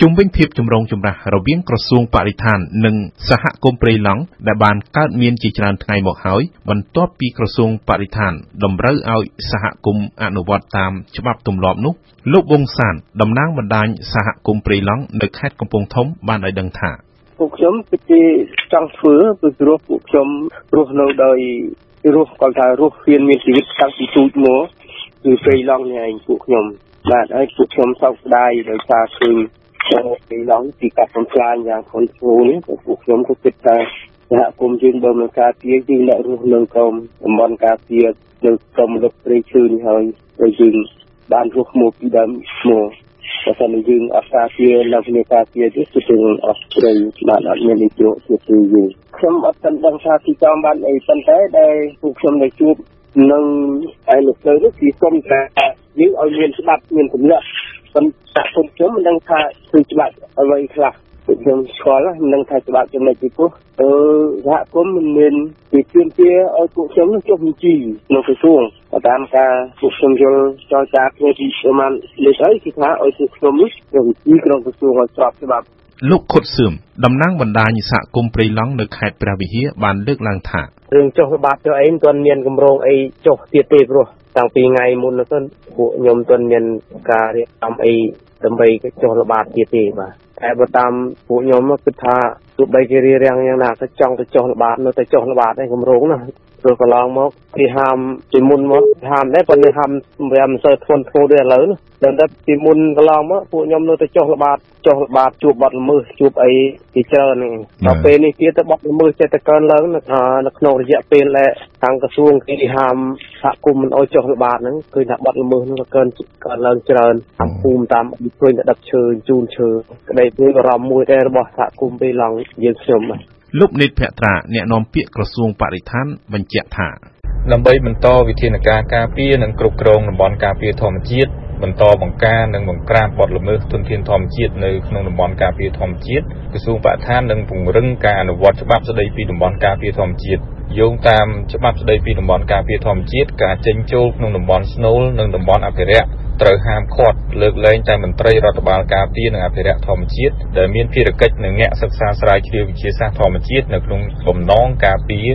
ជុំវិញភាពចម្រូងចម្រាសរវាងក្រសួងបរិស្ថាន និងសហគមន៍ព្រៃឡង់ដែលបានកើតមានជាច្រើនថ្ងៃមកហើយ បន្ទាប់ពីក្រសួងបរិស្ថានតម្រូវឲ្យសហគមន៍អនុវត្តតាមច្បាប់ទម្លាប់នោះលោកវង្សសានតំណាងបណ្ដាញសហគមន៍ព្រៃឡង់នៅខេត្តកំពង់ធំបានឲ្យដឹងថាពួកខ្ញុំពិតជាចង់ធ្វើពីព្រោះពួកខ្ញុំរស់នៅដោយរស់គាត់ថារស់ហ៊ានមានជីវិតតាំងពីទូចមកគឺព្រៃឡង់នេះឯងពួកខ្ញុំបាទហើយពួកខ្ញុំសោកស្ដាយដោយសារឃើញ ពីឡង់ពីកាត់បំផ្លាញយ៉ាងធ្ងន់ធ្ងរនេះពួកខ្ញុំក៏គិតថាសហគមន៍យើងបើមិនការពារយើងអ្នករស់នៅក្រុមតំបន់ការពារនៅក្រុមលុបព្រៃឈើនេះហើយហើយយើងបានរស់មកពីដើមមកបើសិនយើងអត់ការពារនៅក្នុងការពារនេះគឺយើងអត់ព្រៃបានអត់មាននិយោជន៍គឺយើងខ្ញុំអត់ទាន់ដឹងថាទីចំបានអីប៉ុន្តែដែលពួកខ្ញុំได้ជួបនៅឯលោកលើនេះគឺសុំថាយើងឲ្យមានច្បាប់មានទម្លាប់ ប៉ុន្តែពួកខ្ញុំមិនដឹងថាគឺច្បាប់អ្វីខ្លះពួកខ្ញុំស្គាល់មិនដឹងថាច្បាប់ចំណុចពីព្រោះអឺសហគមន៍មិនមានពីជឿនជាឲ្យពួកខ្ញុំចុះបញ្ជីនៅក្រសួងតាមការពួកខ្ញុំយល់ចរចាគ្នាពីប្រហែលលេខហើយគឺថាឲ្យពួកខ្ញុំនេះចុះបញ្ជីក្នុងក្រសួងឲ្យស្របច្បាប់លោកខុតសឿមតំណាងបណ្ដាញសហគមន៍ព្រៃឡង់នៅខេត្តព្រះវិហារបានលើកឡើងថារឿងចុះល្បាតចុះអីមិនទាន់មានកម្រងអីចុះទៀតទេព្រោះ តាំងពីថ្ងៃមុននោះទៅពួកខ្ញុំទាន់មានការរៀបចំអីដើម្បីចុះល្បាតទៀតទេបាទតែបើតាមពួកខ្ញុំគិតថា ទោះបីជារៀបរៀងយ៉ាងណាក៏ចង់ទៅចុះល្បាតនៅតែចុះល្បាតឯងកម្រងណាព្រោះកន្លងមកគេហាមពីមុនមកហាមដែរប៉ុន្តែហាមវាមិនសូវធ្ងន់ធ្ងរដូចឥឡូវនោះដល់តែពីមុនកន្លងមកពួកខ្ញុំនៅតែចុះល្បាតចុះល្បាតជួបបាត់ល្មើសជួបអីជាច្រើនហ្នឹងដល់ពេលនេះទៀតទៅបាត់ល្មើសចិត្តតែកើនឡើងនៅក្នុងរយៈពេលដែលខាងក្រសួងគេហាមសហគមន៍មិនអោយចុះល្បាតហ្នឹងគឺថាបាត់ល្មើសហ្នឹងក៏កើនកើនឡើងច្រើនតាមភូមិតាមឃើញតែដឹកឈើជូនឈើក្តីព្រួយបារម្ភមួយដែររបស់សហគមន៍ពេលឡងយើងខ្ញុំបាទលោកនេតភក្ត្រាអ្នកនាំពាក្យក្រសួងបរិស្ថានបញ្ជាក់ថាដើម្បីបន្តវិធានការការពារនិងគ្រប់គ្រងតំបន់ការពារធម្មជាតិ បន្តបង្ការនិងបង្ក្រាបបទល្មើសទុនធានធម្មជាតិនៅក្នុងតំបន់ការពារធម្មជាតិក្រសួងបរិស្ថាននឹងពង្រឹងការអនុវត្តច្បាប់ស្តីពីតំបន់ការពារធម្មជាតិយោងតាមច្បាប់ស្តីពីតំបន់ការពារធម្មជាតិការចេញចូលក្នុងតំបន់ស្នូលនិងតំបន់អភិរក្សត្រូវហាមឃាត់លើកលែងតែមន្ត្រីរដ្ឋបាលការពារនិងអភិរក្សធម្មជាតិដែលមានភារកិច្ចនិងអ្នកសិក្សាស្រាវជ្រាវវិទ្យាសាស្ត្រធម្មជាតិនៅក្នុងបំណងការពារ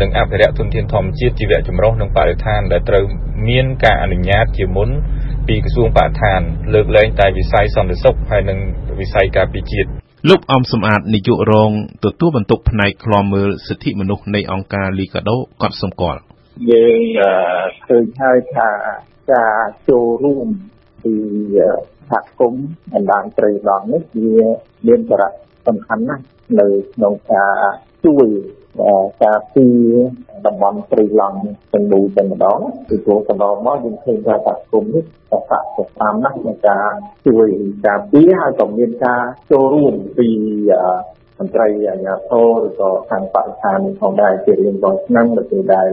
និងអភិរក្សធនធានធម្មជាតិជីវៈចម្រុះនិងបរិស្ថានដែលត្រូវមានការអនុញ្ញាតជាមុន ពីក្រសួងបរិស្ថាន លើកលែងតែវិស័យសន្តិសុខហើយនិងវិស័យការពារជាតិលោកអំសំអាតនាយករងទទួលបន្ទុកផ្នែកឃ្លាំមើលសិទ្ធិមនុស្សនៃអង្គការលីកាដូក៏សម្គាល់យើងឃើញហើយថាការចូលរួមពីសហគមន៍បណ្ដាញត្រីឡង់នេះវាមានសារៈសំខាន់ណាស់នៅក្នុងការជួយ ការពីតំបន់ព្រៃឡង់ទាំងមូលតែម្ដងពីព្រោះកន្លងមកយើងឃើញថាសហគមន៍នេះក៏សាក់ទៅតាមណាស់ក្នុងការជួយការពីហើយក៏មានការចូលរួមពីមន្ត្រីអាជ្ញាធរឬក៏ខាងបរិស្ថានផងដែរជារៀងរាល់ឆ្នាំនៅពេលដែល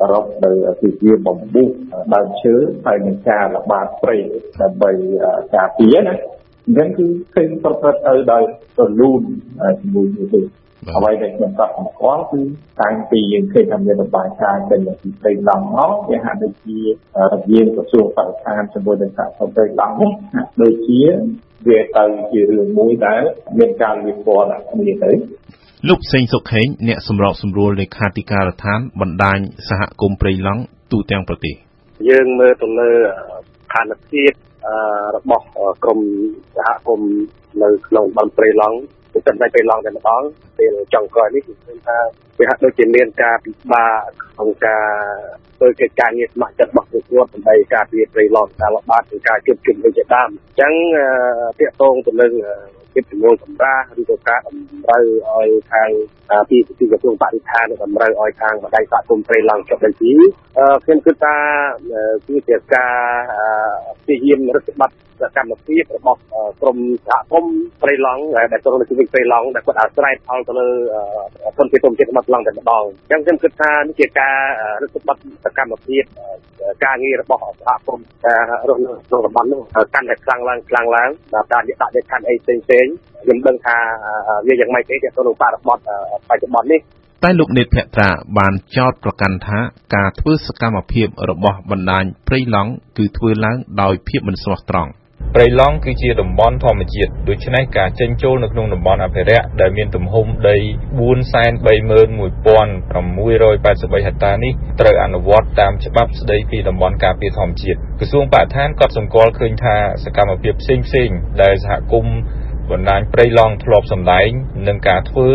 ប្រពនៅទីជាបំពុះដើមឈើហើយនឹងការល្បាតព្រៃដើម្បីការពារណាអញ្ចឹងគឺឃើញប្រព្រឹត្តទៅដោយរលូនជាមួយនេះ អ្វីដែលខ្ញុំកត់សម្គាល់គឺតាំងពីយើងឃើញថាមានរបាយការណ៍ចេញពីព្រៃឡង់មកវាហាក់ដូចជារវាងក្រសួងបរិស្ថានជាមួយនឹងសហគមន៍ព្រៃឡង់នេះហាក់ដូចជាវាទៅជារឿងមួយដែលមានការលៀបពណ៌ដាក់គ្នាទៅលោកផ្សេងសុខេងអ្នកសម្របសម្រួលលេខាធិការដ្ឋានបណ្ដាញសហគមន៍ព្រៃឡង់ទូទាំងប្រទេសយើងមើលទៅលើស្ថានភាពរបស់ក្រមសហគមន៍នៅក្នុងតំបន់ព្រៃឡង់ គឺតែពេលឡងតែម្ដងពេលចុងក្រោយនេះគឺឃើញថាវាហាក់ដូចជាមានការពិបាកក្នុងការធ្វើកិច្ចការងារស្ម័គ្រចិត្តរបស់ពួកគាត់ដើម្បីការពារព្រៃឡងការល្បាតនិងការជួបជុំវិញជាដើមអញ្ចឹងតាកតងទៅនឹង កិច្ចប្រមូលសម្រាឬក៏ការតម្រូវឲ្យខាងពីពីក្រសួងបរិស្ថានតម្រូវឲ្យខាងបណ្ដាញសហគមន៍ព្រៃឡង់ចុះបញ្ជីខ្ញុំគិតថាគឺជាការព្យាយាមរឹតបន្តឹងសកម្មភាពរបស់ក្រមសហគមន៍ព្រៃឡង់ដែលចូលនៅជុំវិញព្រៃឡង់ដែលគាត់អាស្រ័យផលទៅលើធនធានធម្មជាតិរបស់ឡង់តែម្ដងអញ្ចឹងខ្ញុំគិតថានេះជាការរឹតបន្តឹងសកម្មភាពការងាររបស់សហគមន៍រស់នៅក្នុងតំបន់នោះកាន់តែខ្លាំងឡើងខ្លាំងឡើងដល់ការដាក់ដាក់ខណ្ឌអីផ្សេងផ្សេងខ្ញុំដឹងថាវាយ៉ាងម៉េចទេទៅក្នុងបរិបទបច្ចុប្បន្ននេះតែលោកនេតភក្ត្រាបានចោទប្រកាន់ថាការធ្វើសកម្មភាពរបស់បណ្ដាញព្រៃឡង់គឺធ្វើឡើងដោយភាពមិនស្មោះត្រង់ព្រៃឡង់គឺជាតំបន់ធម្មជាតិដូច្នេះការចេញចូលនៅក្នុងតំបន់អភិរក្សដែលមានទំហំដី431,683ហិកតានេះត្រូវអនុវត្តតាមច្បាប់ស្តីពីតំបន់ការពារធម្មជាតិក្រសួងបរិស្ថានកត់សម្គាល់ឃើញថាសកម្មភាពផ្សេងៗដែលសហគមន៍ បណ្ដាញព្រៃឡង់ធ្លាប់សម្ដែងនឹងការធ្វើ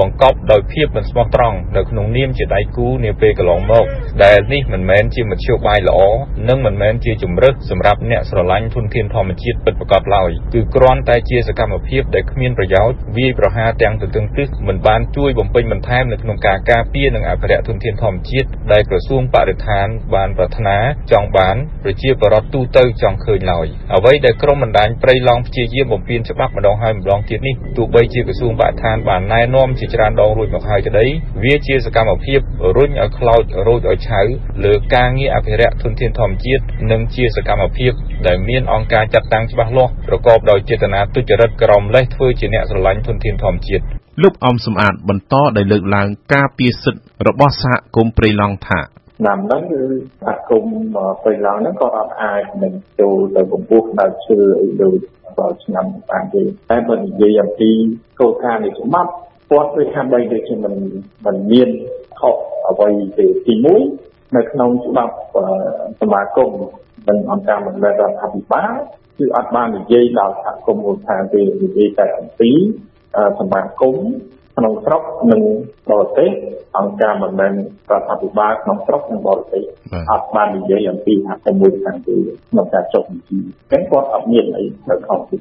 បង្កប់ដោយភាពមិនស្មោះត្រង់នៅក្នុងនាមជាដៃគូនាពេលកន្លងមកដែលនេះមិនមែនជាមធ្យោបាយល្អនិងមិនមែនជាជំរើសសម្រាប់អ្នកស្រឡាញ់ធនធានធម្មជាតិពិតប្រាកដឡើយគឺគ្រាន់តែជាសកម្មភាពដែលគ្មានប្រយោជន៍វាយប្រហារទាំងទទឹងទឹះមិនបានជួយបំពេញបន្ថែមនៅក្នុងការការពារនិងអភិរក្សធនធានធម្មជាតិដែលក្រសួងបរិស្ថានបានប្រាថ្នាចង់បានប្រជាពលរដ្ឋទូទៅចង់ឃើញឡើយអ្វីដែលក្រមបណ្ដាញព្រៃឡង់ព្យាយាមបំពានច្បាប់ម្ដងហើយម្ដងទៀតនេះទោះបីជាក្រសួងបរិស្ថានបានណែនាំជាច្រើនដងរួចមកហើយក្តីវាជាសកម្មភាពរុញឲ្យខ្លោចរូចឲ្យឆៅលើការងារអភិរក្សធនធានធម្មជាតិនិងជាសកម្មភាពដែលមានអង្គការចាត់តាំងច្បាស់លាស់ប្រកបដោយចេតនាទុច្ចរិតក្រមលេះធ្វើជាអ្នកស្រឡាញ់ធនធានធម្មជាតិលោកអំសំអាតបន្តដោយលើកឡើងការពារសិទ្ធិរបស់សហគមន៍ព្រៃឡង់ថាឆ្នាំហ្នឹងគឺសហគមន៍ព្រៃឡង់ហ្នឹងក៏អត់អាចនឹងចូលទៅបំពុះដល់ឈើអីដូចដល់ឆ្នាំបានទេតែបើនិយាយអំពីគោលការណ៍នៃច្បាប់ គាត់ដូចថាបីដូចជាមិនមិនមានខុសអ្វីទេទី1នៅក្នុងច្បាប់សមាគមនិងអង្គការមិនមែនរដ្ឋាភិបាលគឺអត់បាននិយាយដល់សហគមន៍មូលដ្ឋានទេនិយាយតែអំពីសមាគមក្នុងស្រុកនិងបរទេសអង្គការមិនមែនរដ្ឋាភិបាលក្នុងស្រុកនិងបរទេសអត់បាននិយាយអំពីសហគមន៍មូលដ្ឋានទេក្នុងការចុះបញ្ជីតែគាត់អត់មានអីនៅក្នុងទី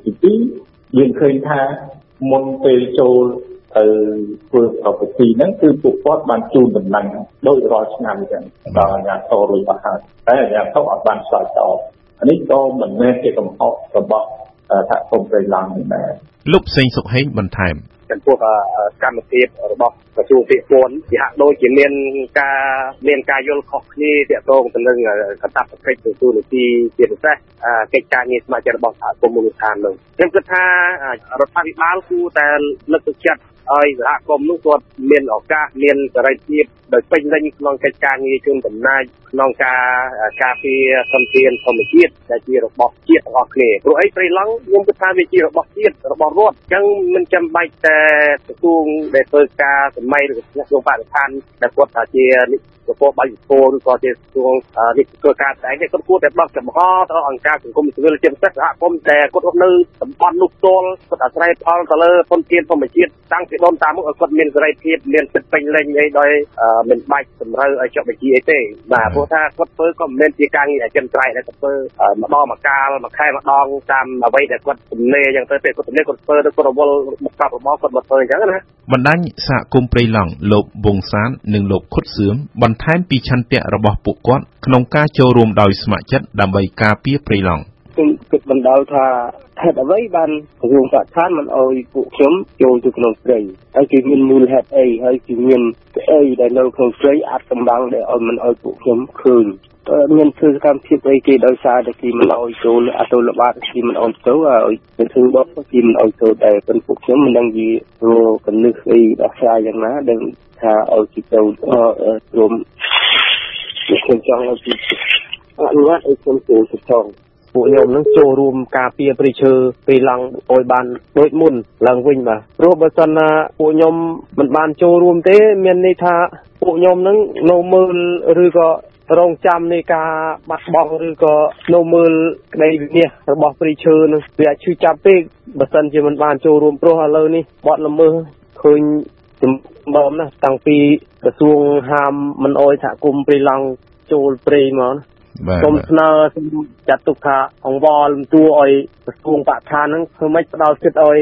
2យើងឃើញថាមុនពេលចូល ទៅធ្វើប្រពៃហ្នឹងគឺពួកគាត់បានជូនដំណឹងដោយរាល់ឆ្នាំអញ្ចឹងដល់អាជ្ញាធររួចអស់ហើយតែអាជ្ញាធរអត់បានឆ្លើយតបអានេះក៏មិនមែនជាកំហុសរបស់សហគមន៍ព្រៃឡង់ដែរលោកផ្សេងសុខហេងបន្ថែមចំពោះកម្មភាពរបស់ក្រសួងពាក់ព័ន្ធវាហាក់ដូចជាមានការមានការយល់ខុសគ្នាទាក់ទងទៅនឹងកតាបកិច្ចទទួលនីតិជាពិសេសកិច្ចការងារស្ម័គ្រចិត្តរបស់សហគមន៍មូលដ្ឋាននោះខ្ញុំគិតថារដ្ឋាភិបាលគួរតែលើកទឹកចិត្ត ឲ្យសហគមន៍នោះគាត់មានឱកាសមានសេរីភាពដោយពេញលេញក្នុងកិច្ចការងារជូនដំណើរក្នុងការការពារធនធានធម្មជាតិដែលជារបស់ជាតិទាំងអស់គ្នាព្រោះអីព្រៃឡង់ខ្ញុំគិតថាវាជារបស់ជាតិរបស់រដ្ឋអញ្ចឹងមិនចាំបាច់តែក្រសួងដែលធ្វើការសម័យឬក្រសួងបរិស្ថានដែលគាត់ថាជាប្រព័ន្ធបាយពរឬក៏ជាក្រសួងនេះធ្វើការតែគេគាត់គួរតែបោះចំហទៅអង្គការសង្គមស៊ីវិលជាពិសេសសហគមន៍ដែលគាត់រស់នៅតំបន់នោះផ្ទាល់គាត់អាស្រ័យផលទៅលើធនធានធម្មជាតិតាំងពីដូនតាមកឲ្យគាត់មានសេរីភាពមានសិទ្ធិពេញលេញអីដោយមិនបាច់តម្រូវឲ្យចុះបញ្ជីអីទេបាទព្រោះថាគាត់ធ្វើក៏មិនមែនជាការងារអចិន្ត្រៃយ៍ដែលគាត់ធ្វើម្ដងមួយកាលមួយខែម្ដងតាមអ្វីដែលគាត់ទំនេរអញ្ចឹងទៅពេលគាត់ទំនេរគាត់ធ្វើទៅគាត់រវល់មុខកាប់របស់គាត់មកធ្វើអញ្ចឹងណាបណ្ដាញសហគមន៍ព្រៃឡង់លោកវងសាននិងលោកខុតសឿមបន្ថែមពីឆន្ទៈរបស់ពួកគាត់ក្នុងការចូលរួមដោយស្ម័គ្រចិត្តដើម្បីការពារព្រៃឡង់ ខ្ញុំគិតបណ្ដោយថាហេតុអ្វីបានក្រសួងបរិស្ថានមិនអោយពួកខ្ញុំចូលទៅក្នុងព្រៃហើយគេមានមូលហេតុអីហើយគេមានអីដែលនៅក្នុងព្រៃអាចកំបាំងដែលអោយមិនអោយពួកខ្ញុំឃើញមានធ្វើសកម្មភាពអីគេដោយសារតែគេមិនអោយចូលអតុលបាតគេមិនអោយចូលឲ្យទៅធ្វើបបគេមិនអោយចូលតែប៉ុន្តែពួកខ្ញុំមិនដឹងជារកកលឹះអីដោះស្រាយយ៉ាងណាដែលថាឲ្យគេចូលរួមខ្ញុំចង់ឲ្យគេអនុញ្ញាតឲ្យខ្ញុំចូលទៅផង ពួកខ្ញុំនឹងចូលរួមការពារព្រៃឈើពេលឡើងឲ្យបានដូចមុនឡើងវិញបាទព្រោះបើសិនណាពួកខ្ញុំមិនបានចូលរួមទេ មានន័យថាពួកខ្ញុំនឹងនៅមើលឬក៏រងចាំនៃការបាត់បង់ឬក៏នៅមើលក្តីវិនិច្ឆ័យរបស់ព្រៃឈើនឹងវាអាចឈឺចាប់ពេកបើសិនជាមិនបានចូលរួមព្រោះឥឡូវនេះបាត់ល្មើសឃើញចម្បងណាស់តាំងពីក្រសួងហាមមិនអោយសហគមន៍ព្រៃឡង់ចូលព្រៃមក សូមស្នើសូមចាត់ទុកថាអង្វរលំទួឲ្យក្រសួងបរិស្ថានហ្នឹងធ្វើម៉េចផ្ដល់សិទ្ធិឲ្យ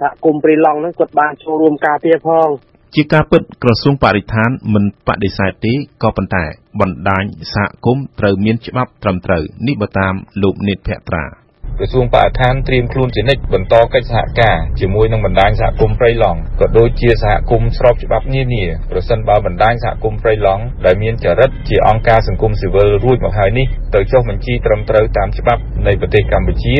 សហគមន៍ព្រៃឡង់ហ្នឹងគាត់បានចូលរួមការពារផងជាការពិតក្រសួងបរិស្ថានមិនបដិសេធទេក៏ប៉ុន្តែបណ្ដាញសហគមន៍ត្រូវមានច្បាប់ត្រឹមត្រូវនេះបើតាមលោកនេតភក្ត្រា ក្រសួងបរិស្ថានត្រៀមខ្លួនជានិច្ចបន្តកិច្ចសហការជាមួយនឹងបណ្ដាញសហគមន៍ព្រៃឡង់ក៏ដូចជាសហគមន៍ស្របច្បាប់នានាប្រសិនបើបណ្ដាញសហគមន៍ព្រៃឡង់ដែលមានចរិតជាអង្គការសង្គមស៊ីវិលរួចមកហើយនេះទៅចុះបញ្ជីត្រឹមត្រូវតាមច្បាប់នៃប្រទេសកម្ពុជា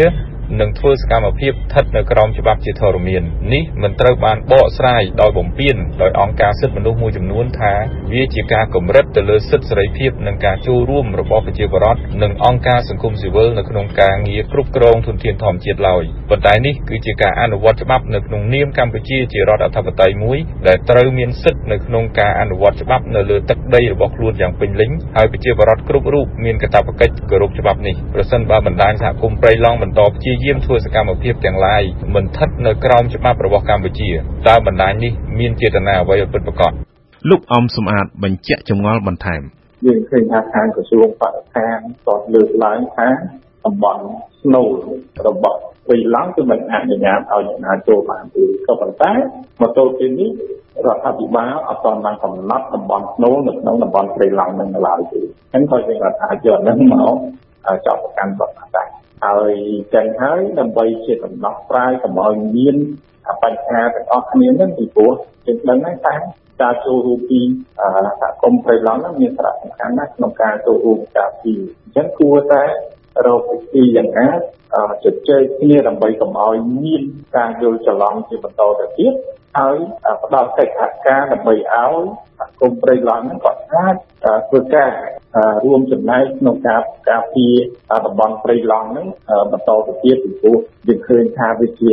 និងធ្វើសកម្មភាពស្ថិតនៅក្រោមច្បាប់ជាធរមាននេះមិនត្រូវបានបកស្រាយដោយបំពានដោយអង្គការសិទ្ធិមនុស្សមួយចំនួនថាវាជាការកម្រិតទៅលើសិទ្ធិសេរីភាពនិងការចូលរួមរបស់ប្រជាពលរដ្ឋនិងអង្គការសង្គមស៊ីវិលនៅក្នុងការងារគ្រប់គ្រងធនធានធម្មជាតិឡើយប៉ុន្តែនេះគឺជាការអនុវត្តច្បាប់នៅក្នុងនាមកម្ពុជាជារដ្ឋអធិបតេយ្យមួយដែលត្រូវមានសិទ្ធិនៅក្នុងការអនុវត្តច្បាប់នៅលើទឹកដីរបស់ខ្លួនយ៉ាងពេញលេញហើយប្រជាពលរដ្ឋគ្រប់រូបមានកាតព្វកិច្ចគោរពច្បាប់នេះប្រសិនបើបណ្ដាញសហគមន៍ព្រៃឡង់បន្តព្យាយាមធ្វើសកម្មភាពទាំងឡាយមិនស្ថិតនៅក្រោមច្បាប់របស់កម្ពុជាតើបណ្ដាញនេះមានចេតនាអ្វីឲ្យពិតប្រាកដលោកអំសំអាតបញ្ជាក់ចម្ងល់បន្ថែមយើងឃើញថាខាងក្រសួងបរិស្ថានក៏លើកឡើងថាតំបន់ស្នូលរបស់ព្រៃឡង់គឺមិនអនុញ្ញាតឲ្យអ្នកណាចូលបានទេក៏ប៉ុន្តែមកទល់ពេលនេះរដ្ឋាភិបាលអត់ទាន់បានកំណត់តំបន់ស្នូលនៅក្នុងតំបន់ព្រៃឡង់នឹងឡើយទេអញ្ចឹងក៏យើងអាចយកនឹងមកចាប់ប្រកាន់បទដែរ ហើយចឹងហើយដើម្បីជាដំណោះស្រាយកុំឲ្យមានបញ្ហាទាំងអស់គ្នានឹងពីព្រោះយើងដឹងហើយថាការចូលរួមពីសហគមន៍ព្រៃឡង់មានសារៈសំខាន់ណាស់ក្នុងការចូលរួមការពីអញ្ចឹងគួរតែរកវិធីយ៉ាងណាជជែកគ្នាដើម្បីកុំឲ្យមានការយល់ច្រឡំជាបន្តទៅទៀត ហើយផ្ដល់កិច្ចសហការដើម្បីឲ្យសហគមន៍ព្រៃឡង់ហ្នឹងក៏អាចធ្វើការរួមចំណែកក្នុងការការពារតំបន់ព្រៃឡង់ហ្នឹងបន្តទៅទៀតពីព្រោះយើងឃើញថាវាជា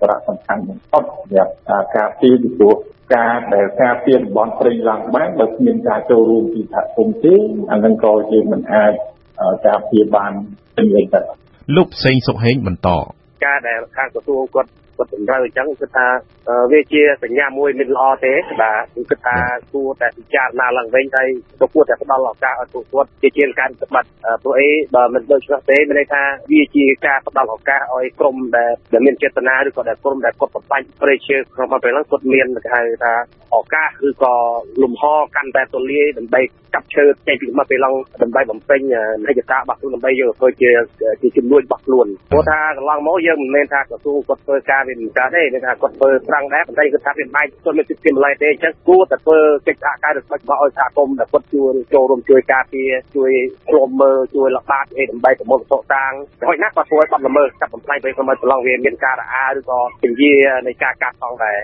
សារៈសំខាន់បំផុតសម្រាប់ការពារពីព្រោះការដែលការពារតំបន់ព្រៃឡង់បានបើគ្មានការចូលរួមពីសហគមន៍ទេអានឹងក៏យើងមិនអាចការពារបានពេញលេញទៅលោកសេងសុខហេងបន្តការដែលខាងក្រសួងគាត់ គាត់តម្រូវអញ្ចឹងគឺថាវាជាសញ្ញាមួយមិនល្អទេបាទគឺគិតថាគួរតែពិចារណាឡើងវិញហើយក៏គួរតែផ្ដល់ឱកាសឲ្យពួកគាត់ជាជាងការប្រតិបត្តិព្រោះអីបើមិនដូចនោះទេមានន័យថាវាជាការផ្ដល់ឱកាសឲ្យក្រុមដែលដែលមានចេតនាឬក៏ដែលក្រុមដែលគាត់បំបញ្ញព្រៃឈើក្នុងពេលហ្នឹងគាត់មានគេហៅថាឱកាសឬក៏លំហកាន់តែទូលាយដើម្បីកាប់ឈើចេញពីមកពេលឡងដើម្បីបំពេញនីតិការបស់ខ្លួនដើម្បីយកធ្វើជាជាជំនួយរបស់ខ្លួនព្រោះថាកន្លងមកយើងមិនមែនថាក្រសួងគាត់ធ្វើការវាមិនកើតទេគេថាគាត់ធ្វើត្រង់ដែរប៉ុន្តែគាត់ថាវាបែកទុនមានសិទ្ធិម្ល៉េះទេអញ្ចឹងគួរតែធ្វើកិច្ចសហការរបស់របស់ឲ្យសហគមន៍ដែលគាត់ជួយចូលរួមជួយការពារជួយឃ្លាំមើលជួយល្បាតអីដើម្បីប្រមូលតុតាំងហើយណាគាត់ធ្វើឲ្យបាត់ល្មើសកាប់បំផ្លាញពេលក្នុងប្រឡងវាមានការរអាឬក៏ពញានៃការកាប់ផងដែរ